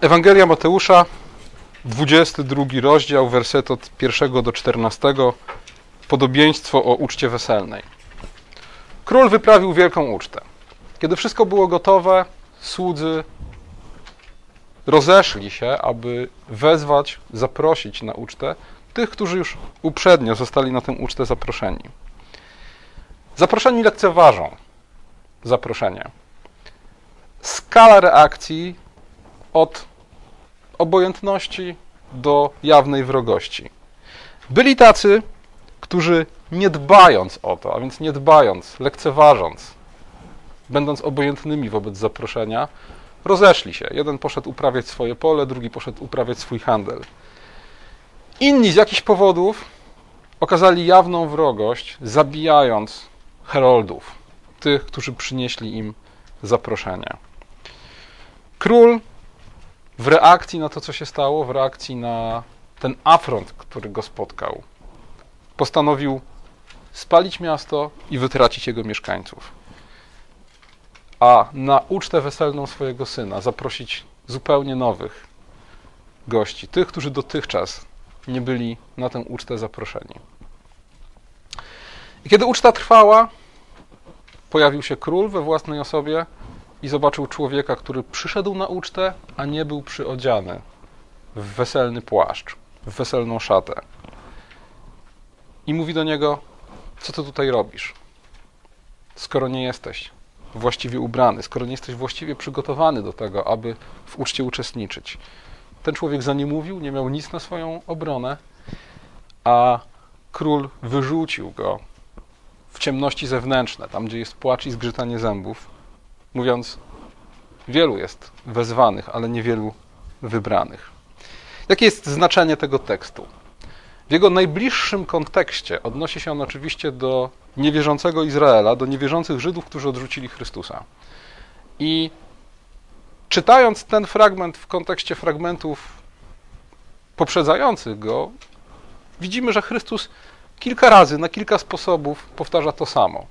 Ewangelia Mateusza, 22 rozdział, werset od 1 do 14, podobieństwo o uczcie weselnej. Król wyprawił wielką ucztę. Kiedy wszystko było gotowe, słudzy rozeszli się, aby wezwać, zaprosić na ucztę tych, którzy już uprzednio zostali na tę ucztę zaproszeni. Zaproszeni lekceważą zaproszenie. Skala reakcji od obojętności do jawnej wrogości. Byli tacy, którzy nie dbając o to, a więc nie dbając, lekceważąc, będąc obojętnymi wobec zaproszenia, rozeszli się. Jeden poszedł uprawiać swoje pole, drugi poszedł uprawiać swój handel. Inni z jakichś powodów okazali jawną wrogość, zabijając heroldów, tych, którzy przynieśli im zaproszenie. Król w reakcji na to, co się stało, w reakcji na ten afront, który go spotkał, postanowił spalić miasto i wytracić jego mieszkańców. A na ucztę weselną swojego syna zaprosić zupełnie nowych gości, tych, którzy dotychczas nie byli na tę ucztę zaproszeni. I kiedy uczta trwała, pojawił się król we własnej osobie i zobaczył człowieka, który przyszedł na ucztę, a nie był przyodziany w weselny płaszcz, w weselną szatę. I mówi do niego: Co ty tutaj robisz? Skoro nie jesteś właściwie ubrany, skoro nie jesteś właściwie przygotowany do tego, aby w uczcie uczestniczyć. Ten człowiek za nie mówił, nie miał nic na swoją obronę, a król wyrzucił go w ciemności zewnętrzne, tam gdzie jest płacz i zgrzytanie zębów, mówiąc: Wielu jest wezwanych, ale niewielu wybranych. Jakie jest znaczenie tego tekstu? W jego najbliższym kontekście odnosi się on oczywiście do niewierzącego Izraela, do niewierzących Żydów, którzy odrzucili Chrystusa. I czytając ten fragment w kontekście fragmentów poprzedzających go, widzimy, że Chrystus kilka razy, na kilka sposobów powtarza to samo.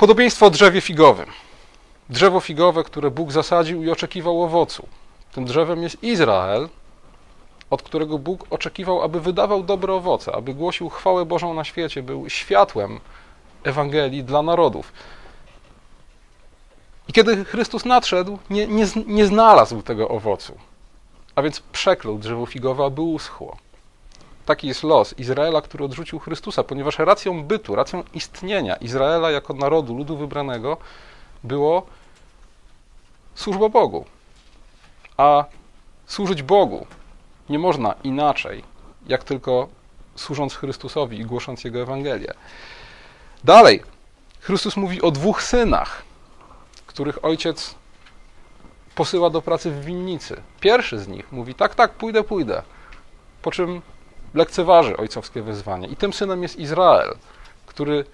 Podobieństwo o drzewie figowym. Drzewo figowe, które Bóg zasadził i oczekiwał owocu. Tym drzewem jest Izrael, od którego Bóg oczekiwał, aby wydawał dobre owoce, aby głosił chwałę Bożą na świecie, był światłem Ewangelii dla narodów. I kiedy Chrystus nadszedł, nie, nie, nie znalazł tego owocu, a więc przeklął drzewo figowe, aby uschło. Taki jest los Izraela, który odrzucił Chrystusa, ponieważ racją bytu, racją istnienia Izraela jako narodu, ludu wybranego było służba Bogu. A służyć Bogu nie można inaczej, jak tylko służąc Chrystusowi i głosząc Jego Ewangelię. Dalej, Chrystus mówi o dwóch synach, których ojciec posyła do pracy w winnicy. Pierwszy z nich mówi: Tak, tak, pójdę, pójdę. Po czym lekceważy ojcowskie wezwanie. I tym synem jest Izrael, który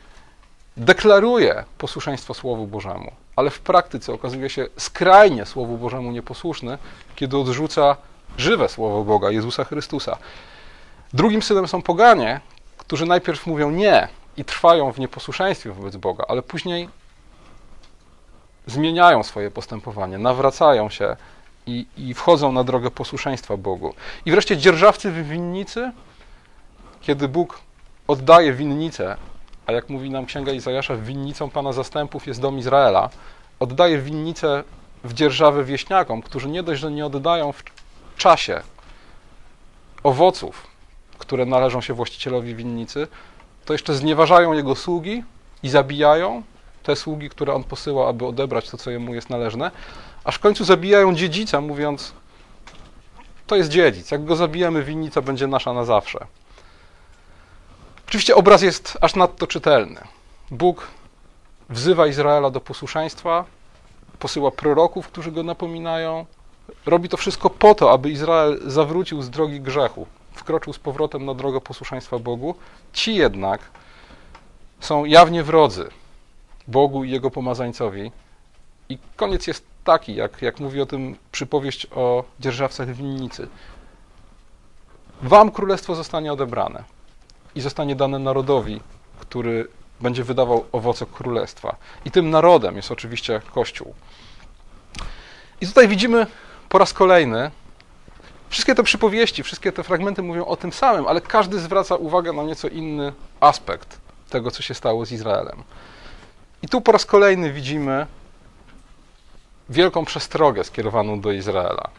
deklaruje posłuszeństwo Słowu Bożemu, ale w praktyce okazuje się skrajnie Słowu Bożemu nieposłuszny, kiedy odrzuca żywe Słowo Boga, Jezusa Chrystusa. Drugim synem są poganie, którzy najpierw mówią nie i trwają w nieposłuszeństwie wobec Boga, ale później zmieniają swoje postępowanie, nawracają się i, i wchodzą na drogę posłuszeństwa Bogu. I wreszcie dzierżawcy winnicy, kiedy Bóg oddaje winnicę, a jak mówi nam Księga Izajasza, winnicą Pana Zastępów jest dom Izraela, oddaje winnicę w dzierżawę wieśniakom, którzy nie dość, że nie oddają w czasie owoców, które należą się właścicielowi winnicy, to jeszcze znieważają jego sługi i zabijają te sługi, które on posyła, aby odebrać to, co jemu jest należne, aż w końcu zabijają dziedzica, mówiąc: To jest dziedzic, jak go zabijemy, winnica będzie nasza na zawsze. Oczywiście obraz jest aż nadto czytelny. Bóg wzywa Izraela do posłuszeństwa, posyła proroków, którzy go napominają. Robi to wszystko po to, aby Izrael zawrócił z drogi grzechu, wkroczył z powrotem na drogę posłuszeństwa Bogu. Ci jednak są jawnie wrodzy Bogu i jego pomazańcowi. I koniec jest taki, jak, jak mówi o tym przypowieść o dzierżawcach winnicy. Wam królestwo zostanie odebrane i zostanie dane narodowi, który będzie wydawał owoce królestwa. I tym narodem jest oczywiście Kościół. I tutaj widzimy po raz kolejny wszystkie te przypowieści, wszystkie te fragmenty mówią o tym samym, ale każdy zwraca uwagę na nieco inny aspekt tego, co się stało z Izraelem. I tu po raz kolejny widzimy wielką przestrogę skierowaną do Izraela.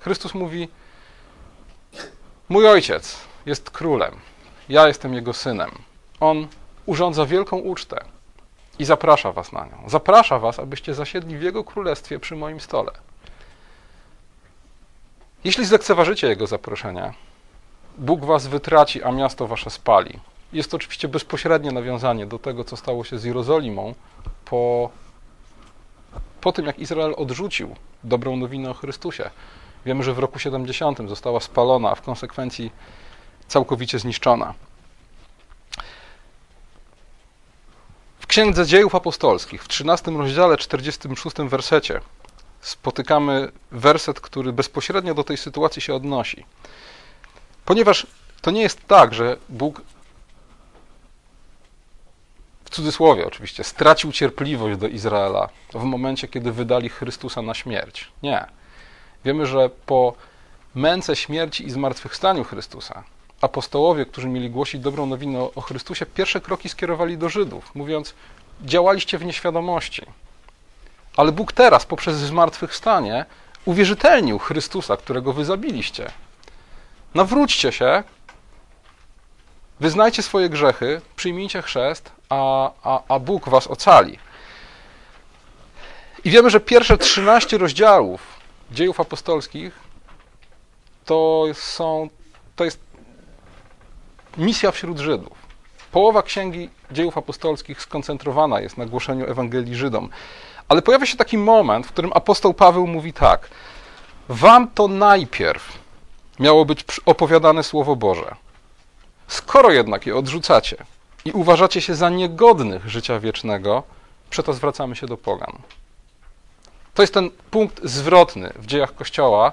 Chrystus mówi: Mój ojciec jest królem, ja jestem jego synem. On urządza wielką ucztę i zaprasza was na nią. Zaprasza was, abyście zasiedli w jego królestwie przy moim stole. Jeśli zlekceważycie jego zaproszenie, Bóg was wytraci, a miasto wasze spali. Jest to oczywiście bezpośrednie nawiązanie do tego, co stało się z Jerozolimą po, po tym, jak Izrael odrzucił dobrą nowinę o Chrystusie. Wiemy, że w roku 70 została spalona, a w konsekwencji całkowicie zniszczona. W Księdze Dziejów Apostolskich, w 13 rozdziale, 46 wersecie, spotykamy werset, który bezpośrednio do tej sytuacji się odnosi. Ponieważ to nie jest tak, że Bóg w cudzysłowie oczywiście stracił cierpliwość do Izraela w momencie, kiedy wydali Chrystusa na śmierć. Nie. Wiemy, że po męce śmierci i zmartwychwstaniu Chrystusa apostołowie, którzy mieli głosić dobrą nowinę o Chrystusie, pierwsze kroki skierowali do Żydów, mówiąc: działaliście w nieświadomości. Ale Bóg teraz, poprzez zmartwychwstanie, uwierzytelnił Chrystusa, którego wy zabiliście. Nawróćcie się, wyznajcie swoje grzechy, przyjmijcie chrzest, a, a, a Bóg was ocali. I wiemy, że pierwsze 13 rozdziałów dziejów apostolskich to są, to jest misja wśród Żydów. Połowa księgi dziejów apostolskich skoncentrowana jest na głoszeniu Ewangelii Żydom. Ale pojawia się taki moment, w którym apostoł Paweł mówi tak: Wam to najpierw miało być opowiadane Słowo Boże. Skoro jednak je odrzucacie i uważacie się za niegodnych życia wiecznego, przeto zwracamy się do Pogan. To jest ten punkt zwrotny w dziejach Kościoła,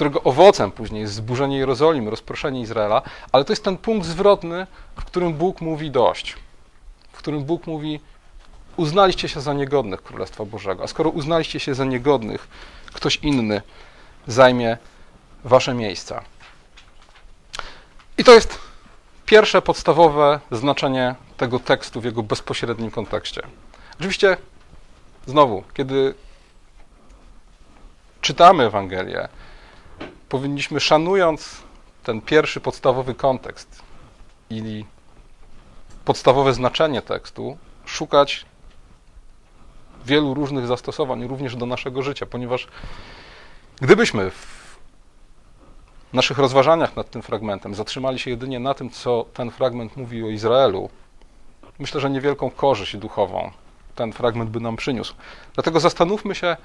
którego owocem później jest zburzenie Jerozolimy, rozproszenie Izraela, ale to jest ten punkt zwrotny, w którym Bóg mówi dość. W którym Bóg mówi, uznaliście się za niegodnych Królestwa Bożego, a skoro uznaliście się za niegodnych, ktoś inny zajmie wasze miejsca. I to jest pierwsze podstawowe znaczenie tego tekstu w jego bezpośrednim kontekście. Oczywiście, znowu, kiedy czytamy Ewangelię, powinniśmy, szanując ten pierwszy podstawowy kontekst i podstawowe znaczenie tekstu, szukać wielu różnych zastosowań również do naszego życia, ponieważ gdybyśmy w naszych rozważaniach nad tym fragmentem zatrzymali się jedynie na tym, co ten fragment mówi o Izraelu, myślę, że niewielką korzyść duchową ten fragment by nam przyniósł. Dlatego zastanówmy się,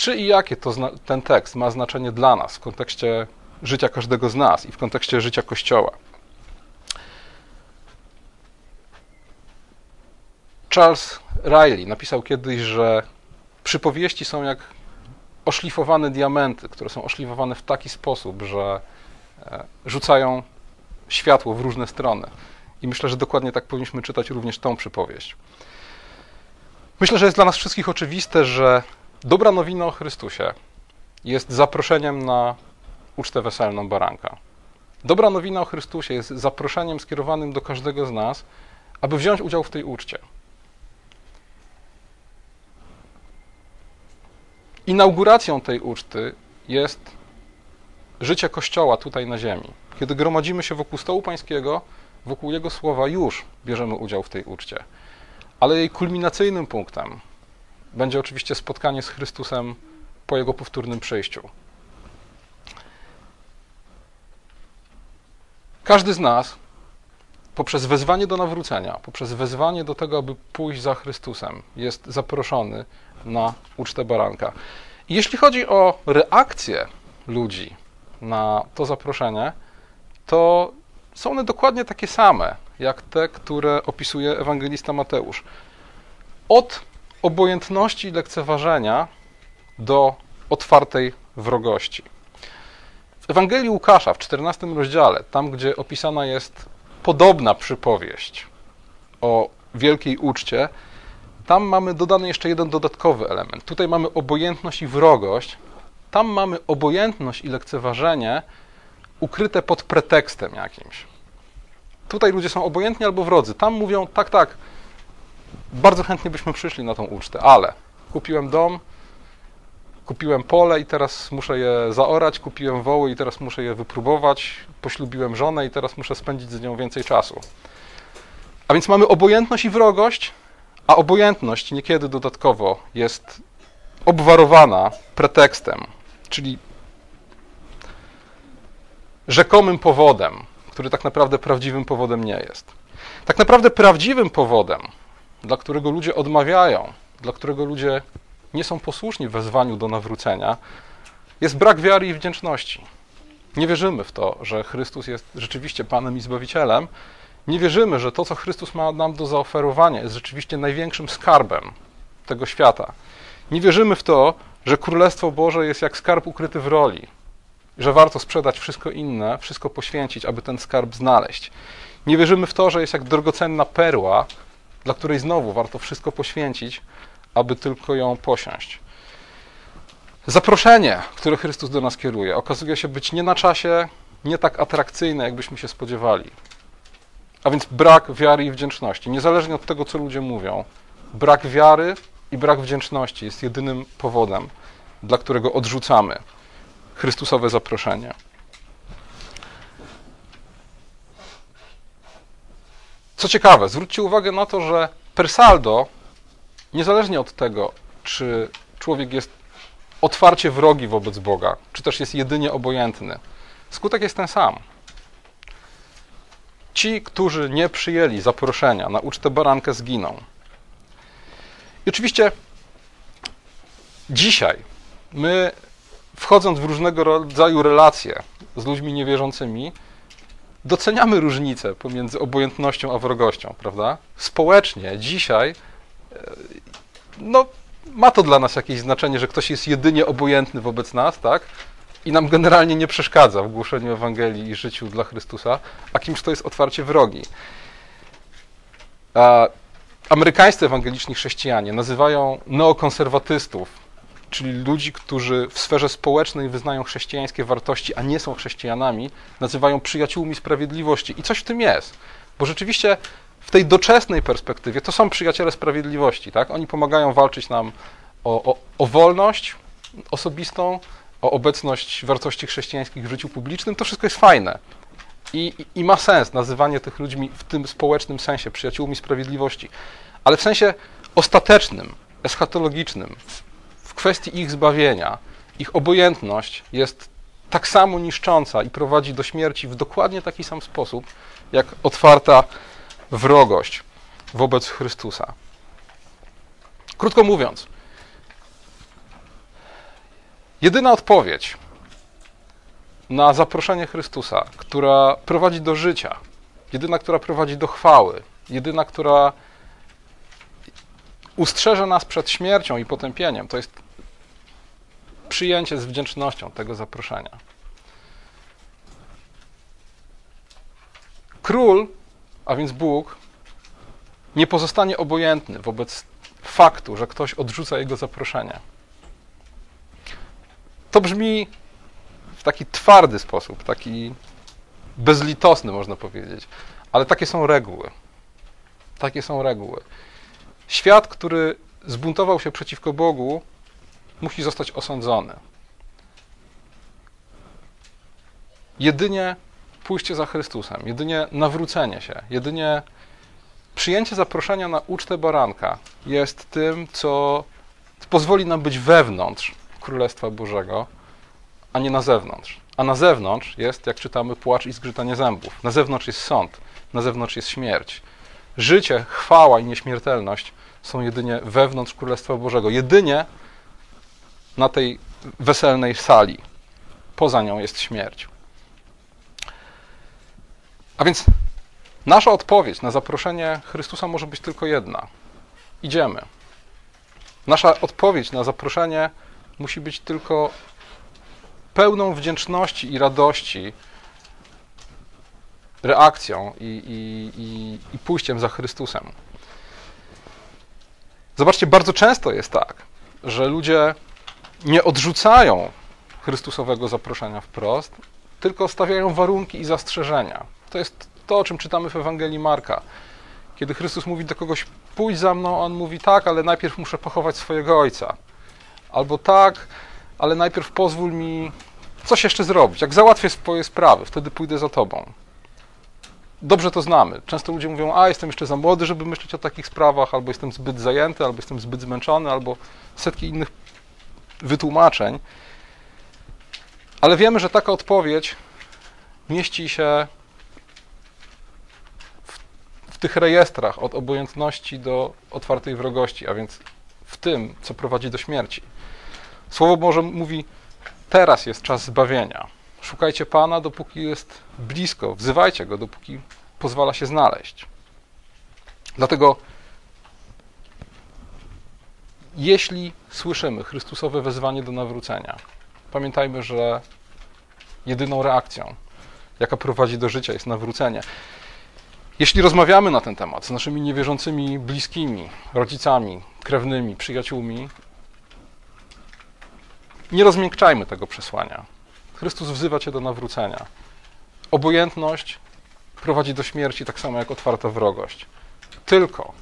czy i jakie to ten tekst ma znaczenie dla nas w kontekście życia każdego z nas i w kontekście życia Kościoła. Charles Riley napisał kiedyś, że przypowieści są jak oszlifowane diamenty, które są oszlifowane w taki sposób, że e, rzucają światło w różne strony. I myślę, że dokładnie tak powinniśmy czytać również tą przypowieść. Myślę, że jest dla nas wszystkich oczywiste, że dobra nowina o Chrystusie jest zaproszeniem na ucztę weselną baranka. Dobra nowina o Chrystusie jest zaproszeniem skierowanym do każdego z nas, aby wziąć udział w tej uczcie. Inauguracją tej uczty jest życie Kościoła tutaj na ziemi. Kiedy gromadzimy się wokół stołu pańskiego, wokół Jego słowa, już bierzemy udział w tej uczcie. Ale jej kulminacyjnym punktem będzie oczywiście spotkanie z Chrystusem po Jego powtórnym przyjściu. Każdy z nas poprzez wezwanie do nawrócenia, poprzez wezwanie do tego, aby pójść za Chrystusem, jest zaproszony na ucztę baranka. Jeśli chodzi o reakcję ludzi na to zaproszenie, to są one dokładnie takie same, jak te, które opisuje ewangelista Mateusz. Od obojętności i lekceważenia do otwartej wrogości. W Ewangelii Łukasza w 14 rozdziale, tam gdzie opisana jest podobna przypowieść o wielkiej uczcie, tam mamy dodany jeszcze jeden dodatkowy element. Tutaj mamy obojętność i wrogość Tam mamy obojętność i lekceważenie ukryte pod pretekstem jakimś. Tutaj ludzie są obojętni albo wrodzy. Tam mówią, tak, tak, bardzo chętnie byśmy przyszli na tą ucztę, ale kupiłem dom, kupiłem pole i teraz muszę je zaorać, kupiłem woły i teraz muszę je wypróbować, poślubiłem żonę i teraz muszę spędzić z nią więcej czasu. A więc mamy obojętność i wrogość, a obojętność niekiedy dodatkowo jest obwarowana pretekstem, czyli rzekomym powodem, który tak naprawdę prawdziwym powodem nie jest. Tak naprawdę prawdziwym powodem, dla którego ludzie odmawiają, dla którego ludzie nie są posłuszni wezwaniu do nawrócenia, jest brak wiary i wdzięczności. Nie wierzymy w to, że Chrystus jest rzeczywiście Panem i Zbawicielem. Nie wierzymy, że to, co Chrystus ma nam do zaoferowania, jest rzeczywiście największym skarbem tego świata. Nie wierzymy w to, że Królestwo Boże jest jak skarb ukryty w roli, że warto sprzedać wszystko inne, wszystko poświęcić, aby ten skarb znaleźć. Nie wierzymy w to, że jest jak drogocenna perła, dla której znowu warto wszystko poświęcić, aby tylko ją posiąść. Zaproszenie, które Chrystus do nas kieruje, okazuje się być nie na czasie, nie tak atrakcyjne, jakbyśmy się spodziewali. A więc brak wiary i wdzięczności, niezależnie od tego, co ludzie mówią, brak wiary i brak wdzięczności jest jedynym powodem, dla którego odrzucamy Chrystusowe zaproszenie. Co ciekawe, zwróćcie uwagę na to, że Persaldo niezależnie od tego, czy człowiek jest otwarcie wrogi wobec Boga, czy też jest jedynie obojętny, skutek jest ten sam. Ci, którzy nie przyjęli zaproszenia na ucztę barankę, zginą. I oczywiście dzisiaj my, wchodząc w różnego rodzaju relacje z ludźmi niewierzącymi, doceniamy różnicę pomiędzy obojętnością a wrogością, prawda? Społecznie dzisiaj no, ma to dla nas jakieś znaczenie, że ktoś jest jedynie obojętny wobec nas, tak? I nam generalnie nie przeszkadza w głoszeniu Ewangelii i życiu dla Chrystusa, a kimś to jest otwarcie wrogi. Amerykańscy ewangeliczni chrześcijanie nazywają neokonserwatystów, czyli ludzi, którzy w sferze społecznej wyznają chrześcijańskie wartości, a nie są chrześcijanami, nazywają przyjaciółmi sprawiedliwości. I coś w tym jest, bo rzeczywiście w tej doczesnej perspektywie to są przyjaciele sprawiedliwości, tak? Oni pomagają walczyć nam o, o, o wolność osobistą, o obecność wartości chrześcijańskich w życiu publicznym. To wszystko jest fajne. I, i, ma sens nazywanie tych ludźmi w tym społecznym sensie przyjaciółmi sprawiedliwości, ale w sensie ostatecznym, eschatologicznym, kwestii ich zbawienia, ich obojętność jest tak samo niszcząca i prowadzi do śmierci w dokładnie taki sam sposób, jak otwarta wrogość wobec Chrystusa. Krótko mówiąc, jedyna odpowiedź na zaproszenie Chrystusa, która prowadzi do życia, jedyna, która prowadzi do chwały, jedyna, która ustrzeże nas przed śmiercią i potępieniem, to jest przyjęcie z wdzięcznością tego zaproszenia. Król a więc Bóg nie pozostanie obojętny wobec faktu, że ktoś odrzuca jego zaproszenie. To brzmi w taki twardy sposób, taki bezlitosny, można powiedzieć, ale takie są reguły. Takie są reguły. Świat, który zbuntował się przeciwko Bogu, musi zostać osądzony. Jedynie pójście za Chrystusem, jedynie nawrócenie się, jedynie przyjęcie zaproszenia na ucztę baranka jest tym, co pozwoli nam być wewnątrz Królestwa Bożego, a nie na zewnątrz. A na zewnątrz jest, jak czytamy, płacz i zgrzytanie zębów. Na zewnątrz jest sąd, na zewnątrz jest śmierć. Życie, chwała i nieśmiertelność są jedynie wewnątrz Królestwa Bożego. Jedynie na tej weselnej sali. Poza nią jest śmierć. A więc nasza odpowiedź na zaproszenie Chrystusa może być tylko jedna. Idziemy. Nasza odpowiedź na zaproszenie musi być tylko pełną wdzięczności i radości reakcją i, i, i, i pójściem za Chrystusem. Zobaczcie, bardzo często jest tak, że ludzie nie odrzucają Chrystusowego zaproszenia wprost, tylko stawiają warunki i zastrzeżenia. To jest to, o czym czytamy w Ewangelii Marka. Kiedy Chrystus mówi do kogoś, pójdź za mną, on mówi tak, ale najpierw muszę pochować swojego ojca. Albo tak, ale najpierw pozwól mi coś jeszcze zrobić. Jak załatwię swoje sprawy, wtedy pójdę za tobą. Dobrze to znamy. Często ludzie mówią, a jestem jeszcze za młody, żeby myśleć o takich sprawach, albo jestem zbyt zajęty, albo jestem zbyt zmęczony, albo setki innych wytłumaczeń. Ale wiemy, że taka odpowiedź mieści się w, w tych rejestrach od obojętności do otwartej wrogości, a więc w tym, co prowadzi do śmierci. Słowo Boże mówi: Teraz jest czas zbawienia. Szukajcie Pana, dopóki jest blisko. Wzywajcie go, dopóki pozwala się znaleźć. Dlatego, jeśli słyszymy Chrystusowe wezwanie do nawrócenia, pamiętajmy, że jedyną reakcją, jaka prowadzi do życia, jest nawrócenie. Jeśli rozmawiamy na ten temat z naszymi niewierzącymi bliskimi, rodzicami, krewnymi, przyjaciółmi, nie rozmiękczajmy tego przesłania. Chrystus wzywa cię do nawrócenia. Obojętność prowadzi do śmierci tak samo jak otwarta wrogość. Tylko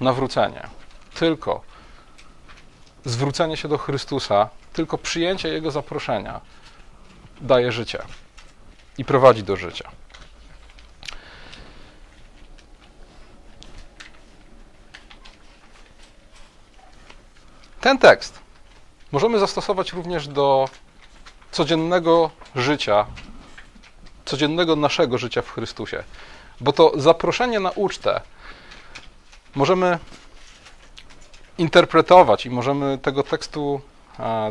nawrócenie, tylko zwrócenie się do Chrystusa, tylko przyjęcie Jego zaproszenia daje życie i prowadzi do życia. Ten tekst możemy zastosować również do codziennego życia, codziennego naszego życia w Chrystusie. Bo to zaproszenie na ucztę możemy interpretować i możemy tego tekstu.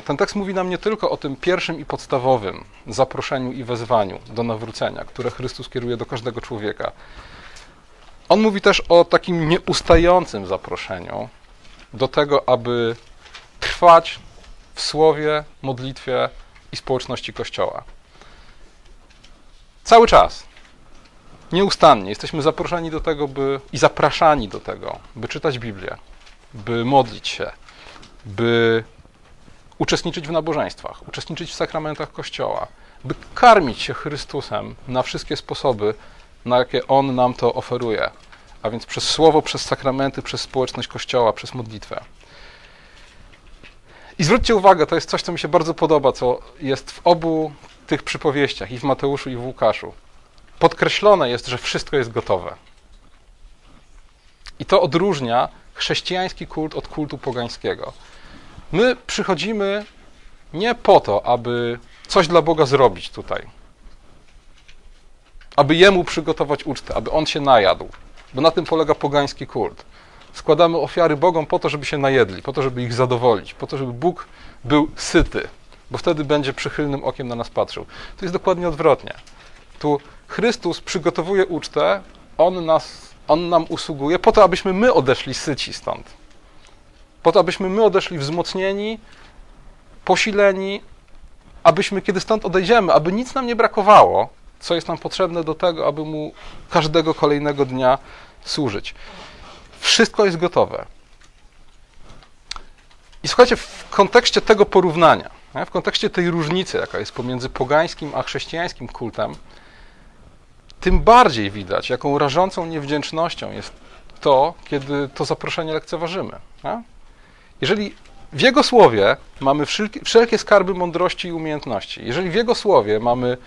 Ten tekst mówi nam nie tylko o tym pierwszym i podstawowym zaproszeniu i wezwaniu do nawrócenia, które Chrystus kieruje do każdego człowieka. On mówi też o takim nieustającym zaproszeniu do tego, aby trwać w słowie, modlitwie i społeczności Kościoła. Cały czas, nieustannie jesteśmy zaproszeni do tego, by i zapraszani do tego, by czytać Biblię, by modlić się, by uczestniczyć w nabożeństwach, uczestniczyć w sakramentach Kościoła, by karmić się Chrystusem na wszystkie sposoby, na jakie On nam to oferuje, a więc przez słowo, przez sakramenty, przez społeczność Kościoła, przez modlitwę. I zwróćcie uwagę, to jest coś, co mi się bardzo podoba, co jest w obu tych przypowieściach, i w Mateuszu, i w Łukaszu. Podkreślone jest, że wszystko jest gotowe. I to odróżnia chrześcijański kult od kultu pogańskiego. My przychodzimy nie po to, aby coś dla Boga zrobić tutaj, aby Jemu przygotować ucztę, aby On się najadł, bo na tym polega pogański kult składamy ofiary Bogom po to, żeby się najedli, po to, żeby ich zadowolić, po to, żeby Bóg był syty, bo wtedy będzie przychylnym okiem na nas patrzył. To jest dokładnie odwrotnie. Tu Chrystus przygotowuje ucztę, On, nas, on nam usługuje po to, abyśmy my odeszli syci stąd. Po to, abyśmy my odeszli wzmocnieni, posileni, abyśmy, kiedy stąd odejdziemy, aby nic nam nie brakowało, co jest nam potrzebne do tego, aby Mu każdego kolejnego dnia służyć. Wszystko jest gotowe. I słuchajcie, w kontekście tego porównania, w kontekście tej różnicy, jaka jest pomiędzy pogańskim a chrześcijańskim kultem, tym bardziej widać, jaką rażącą niewdzięcznością jest to, kiedy to zaproszenie lekceważymy. Jeżeli w Jego słowie mamy wszelkie skarby mądrości i umiejętności, jeżeli w Jego słowie mamy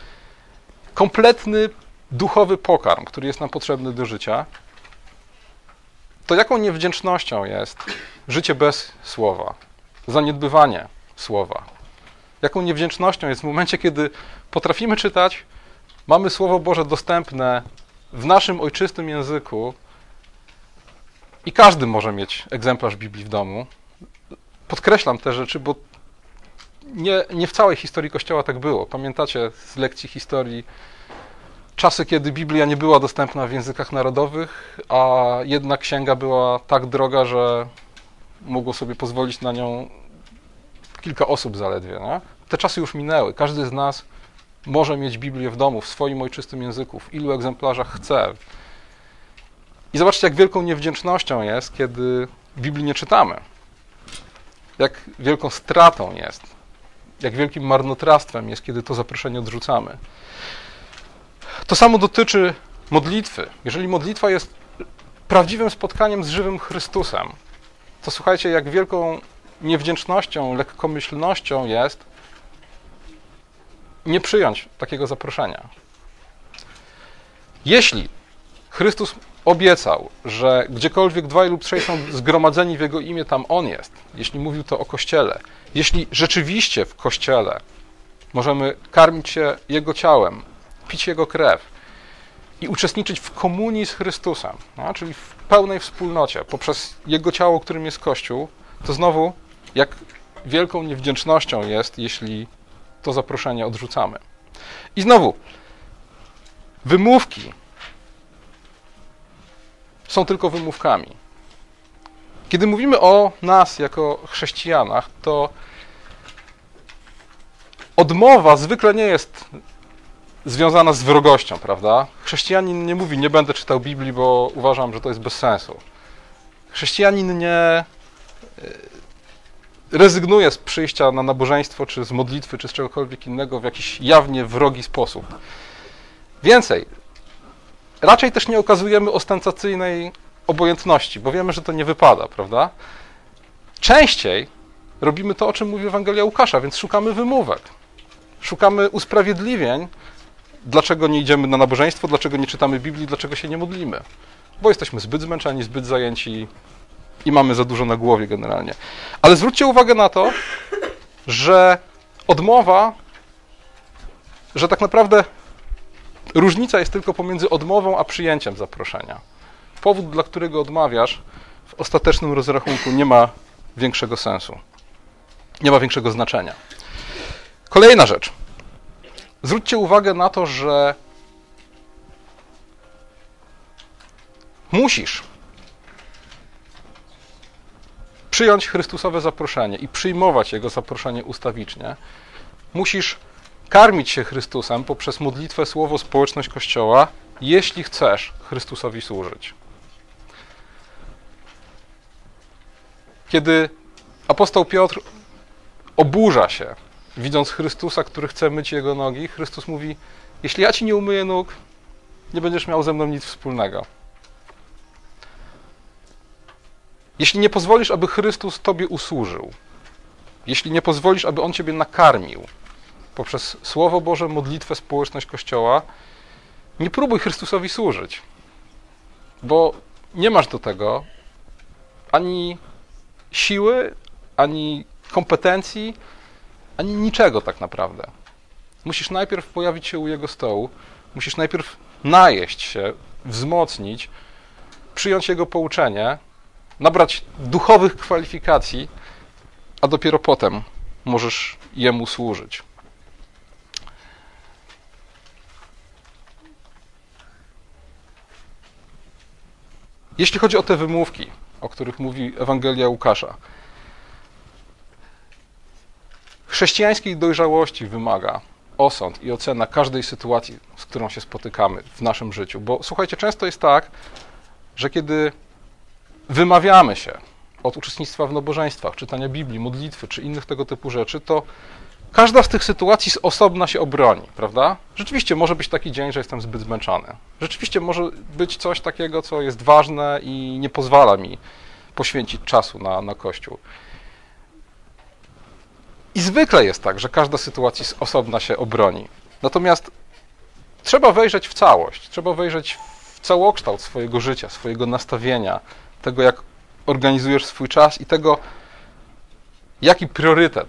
kompletny duchowy pokarm, który jest nam potrzebny do życia, to jaką niewdzięcznością jest życie bez słowa, zaniedbywanie słowa. Jaką niewdzięcznością jest w momencie, kiedy potrafimy czytać, mamy Słowo Boże dostępne w naszym ojczystym języku i każdy może mieć egzemplarz Biblii w domu. Podkreślam te rzeczy, bo nie, nie w całej historii Kościoła tak było. Pamiętacie z lekcji historii czasy, kiedy Biblia nie była dostępna w językach narodowych, a jedna księga była tak droga, że mogło sobie pozwolić na nią kilka osób zaledwie. Nie? Te czasy już minęły. Każdy z nas może mieć Biblię w domu, w swoim ojczystym języku, w ilu egzemplarzach chce. I zobaczcie, jak wielką niewdzięcznością jest, kiedy Biblii nie czytamy. Jak wielką stratą jest, jak wielkim marnotrawstwem jest, kiedy to zaproszenie odrzucamy. To samo dotyczy modlitwy. Jeżeli modlitwa jest prawdziwym spotkaniem z żywym Chrystusem, to słuchajcie, jak wielką niewdzięcznością, lekkomyślnością jest nie przyjąć takiego zaproszenia. Jeśli Chrystus obiecał, że gdziekolwiek dwaj lub trzej są zgromadzeni w Jego imię, tam On jest, jeśli mówił to o Kościele, jeśli rzeczywiście w Kościele możemy karmić się Jego ciałem, pić Jego krew i uczestniczyć w komunii z Chrystusem, no, czyli w pełnej wspólnocie poprzez Jego ciało, którym jest Kościół, to znowu jak wielką niewdzięcznością jest, jeśli to zaproszenie odrzucamy. I znowu, wymówki są tylko wymówkami. Kiedy mówimy o nas jako chrześcijanach, to odmowa zwykle nie jest związana z wrogością, prawda? Chrześcijanin nie mówi, nie będę czytał Biblii, bo uważam, że to jest bez sensu. Chrześcijanin nie rezygnuje z przyjścia na nabożeństwo, czy z modlitwy, czy z czegokolwiek innego w jakiś jawnie wrogi sposób. Więcej, raczej też nie okazujemy ostentacyjnej obojętności, bo wiemy, że to nie wypada, prawda? Częściej robimy to, o czym mówi Ewangelia Łukasza, więc szukamy wymówek. Szukamy usprawiedliwień, dlaczego nie idziemy na nabożeństwo, dlaczego nie czytamy Biblii, dlaczego się nie modlimy. Bo jesteśmy zbyt zmęczeni, zbyt zajęci i mamy za dużo na głowie generalnie. Ale zwróćcie uwagę na to, że odmowa, że tak naprawdę różnica jest tylko pomiędzy odmową a przyjęciem zaproszenia. Powód, dla którego odmawiasz, w ostatecznym rozrachunku nie ma większego sensu. Nie ma większego znaczenia. Kolejna rzecz. Zwróćcie uwagę na to, że musisz przyjąć Chrystusowe zaproszenie i przyjmować Jego zaproszenie ustawicznie. Musisz karmić się Chrystusem poprzez modlitwę, słowo, społeczność Kościoła, jeśli chcesz Chrystusowi służyć. Kiedy apostoł Piotr oburza się, widząc Chrystusa, który chce myć jego nogi, Chrystus mówi: Jeśli ja ci nie umyję nóg, nie będziesz miał ze mną nic wspólnego. Jeśli nie pozwolisz, aby Chrystus Tobie usłużył, jeśli nie pozwolisz, aby On Ciebie nakarmił poprzez Słowo Boże, modlitwę, społeczność Kościoła, nie próbuj Chrystusowi służyć, bo nie masz do tego ani siły, ani kompetencji, ani niczego tak naprawdę. Musisz najpierw pojawić się u Jego stołu, musisz najpierw najeść się, wzmocnić, przyjąć Jego pouczenie, nabrać duchowych kwalifikacji, a dopiero potem możesz Jemu służyć. Jeśli chodzi o te wymówki, o których mówi Ewangelia Łukasza, chrześcijańskiej dojrzałości wymaga osąd i ocena każdej sytuacji, z którą się spotykamy w naszym życiu. Bo słuchajcie, często jest tak, że kiedy wymawiamy się od uczestnictwa w nabożeństwach, czytania Biblii, modlitwy czy innych tego typu rzeczy, to każda z tych sytuacji z osobna się obroni, prawda? Rzeczywiście może być taki dzień, że jestem zbyt zmęczony. Rzeczywiście może być coś takiego, co jest ważne i nie pozwala mi poświęcić czasu na, na Kościół. I zwykle jest tak, że każda sytuacja z osobna się obroni. Natomiast trzeba wejrzeć w całość, trzeba wejrzeć w całokształt swojego życia, swojego nastawienia, tego, jak organizujesz swój czas i tego, jaki priorytet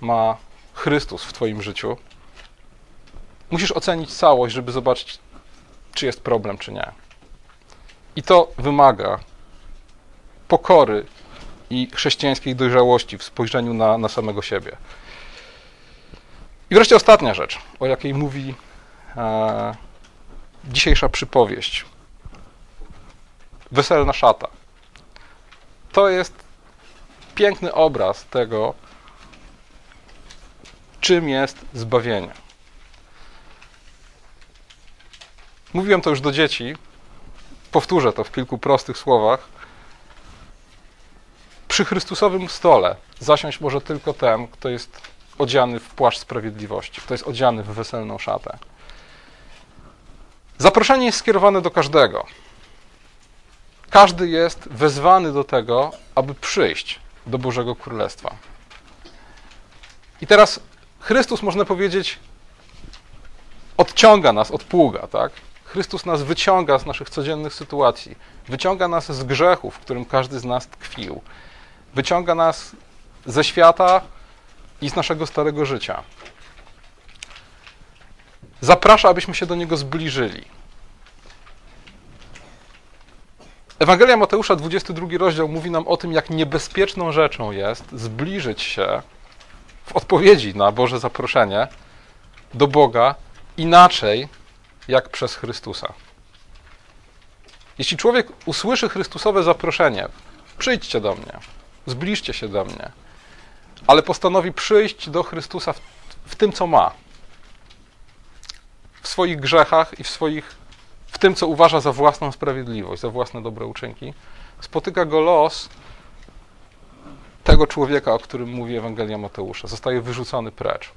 ma Chrystus w Twoim życiu. Musisz ocenić całość, żeby zobaczyć, czy jest problem, czy nie. I to wymaga pokory i chrześcijańskiej dojrzałości w spojrzeniu na, na samego siebie. I wreszcie ostatnia rzecz, o jakiej mówi e, dzisiejsza przypowieść. Weselna szata to jest piękny obraz tego, czym jest zbawienie. Mówiłem to już do dzieci, powtórzę to w kilku prostych słowach. Przy Chrystusowym stole zasiąść może tylko ten, kto jest odziany w płaszcz sprawiedliwości, kto jest odziany w weselną szatę. Zaproszenie jest skierowane do każdego. Każdy jest wezwany do tego, aby przyjść do Bożego Królestwa. I teraz Chrystus, można powiedzieć, odciąga nas od pługa, tak? Chrystus nas wyciąga z naszych codziennych sytuacji, wyciąga nas z grzechu, w którym każdy z nas tkwił, wyciąga nas ze świata i z naszego starego życia. Zaprasza, abyśmy się do Niego zbliżyli. Ewangelia Mateusza, 22 rozdział, mówi nam o tym, jak niebezpieczną rzeczą jest zbliżyć się w odpowiedzi na Boże zaproszenie do Boga inaczej jak przez Chrystusa. Jeśli człowiek usłyszy Chrystusowe zaproszenie, przyjdźcie do mnie, zbliżcie się do mnie, ale postanowi przyjść do Chrystusa w, w tym, co ma, w swoich grzechach i w swoich w tym, co uważa za własną sprawiedliwość, za własne dobre uczynki, spotyka go los tego człowieka, o którym mówi Ewangelia Mateusza. Zostaje wyrzucony precz.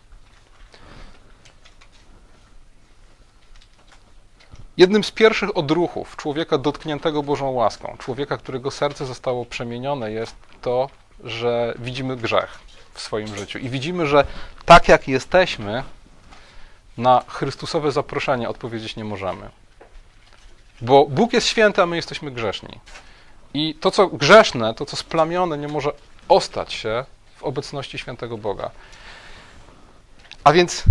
Jednym z pierwszych odruchów człowieka dotkniętego Bożą łaską, człowieka, którego serce zostało przemienione, jest to, że widzimy grzech w swoim życiu i widzimy, że tak jak jesteśmy, na Chrystusowe zaproszenie odpowiedzieć nie możemy. Bo Bóg jest święty, a my jesteśmy grzeszni. I to, co grzeszne, to, co splamione, nie może ostać się w obecności świętego Boga. A więc,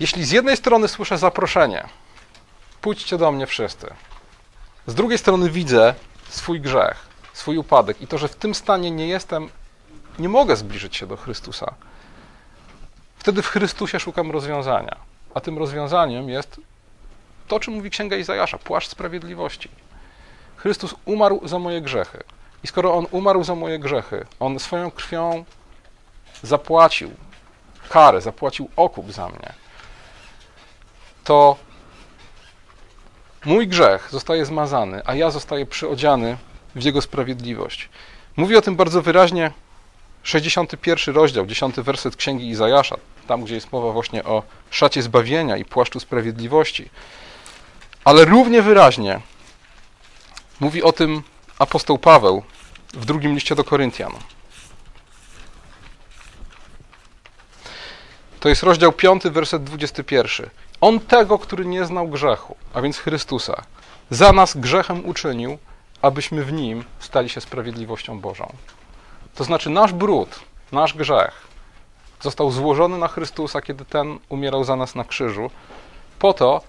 jeśli z jednej strony słyszę zaproszenie, pójdźcie do mnie wszyscy, z drugiej strony widzę swój grzech, swój upadek i to, że w tym stanie nie jestem, nie mogę zbliżyć się do Chrystusa, wtedy w Chrystusie szukam rozwiązania. A tym rozwiązaniem jest to, czym mówi Księga Izajasza, płaszcz sprawiedliwości. Chrystus umarł za moje grzechy. I skoro On umarł za moje grzechy, On swoją krwią zapłacił karę, zapłacił okup za mnie, to mój grzech zostaje zmazany, a ja zostaję przyodziany w Jego sprawiedliwość. Mówi o tym bardzo wyraźnie 61 rozdział, 10 werset Księgi Izajasza, tam gdzie jest mowa właśnie o szacie zbawienia i płaszczu sprawiedliwości. Ale równie wyraźnie mówi o tym apostoł Paweł w drugim liście do Koryntian. To jest rozdział 5, werset 21. On tego, który nie znał grzechu, a więc Chrystusa, za nas grzechem uczynił, abyśmy w nim stali się sprawiedliwością Bożą. To znaczy, nasz brud, nasz grzech został złożony na Chrystusa, kiedy ten umierał za nas na krzyżu, po to,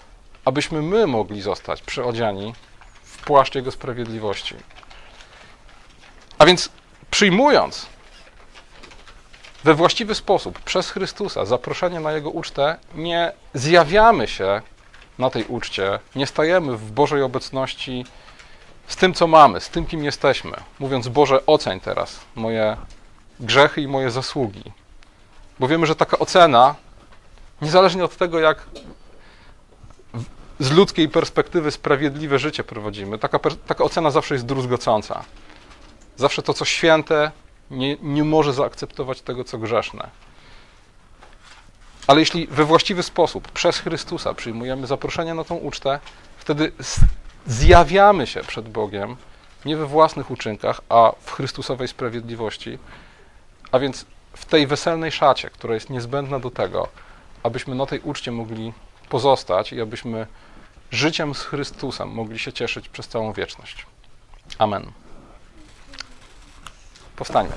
abyśmy my mogli zostać przyodziani w płaszcz Jego sprawiedliwości. A więc przyjmując we właściwy sposób przez Chrystusa zaproszenie na Jego ucztę, nie zjawiamy się na tej uczcie, nie stajemy w Bożej obecności z tym, co mamy, z tym, kim jesteśmy, mówiąc: Boże, oceń teraz moje grzechy i moje zasługi. Bo wiemy, że taka ocena, niezależnie od tego, jak z ludzkiej perspektywy sprawiedliwe życie prowadzimy, taka, taka ocena zawsze jest druzgocąca. Zawsze to, co święte, nie, nie może zaakceptować tego, co grzeszne. Ale jeśli we właściwy sposób, przez Chrystusa, przyjmujemy zaproszenie na tą ucztę, wtedy zjawiamy się przed Bogiem nie we własnych uczynkach, a w Chrystusowej sprawiedliwości, a więc w tej weselnej szacie, która jest niezbędna do tego, abyśmy na tej uczcie mogli pozostać i abyśmy życiem z Chrystusem mogli się cieszyć przez całą wieczność. Amen. Powstańmy.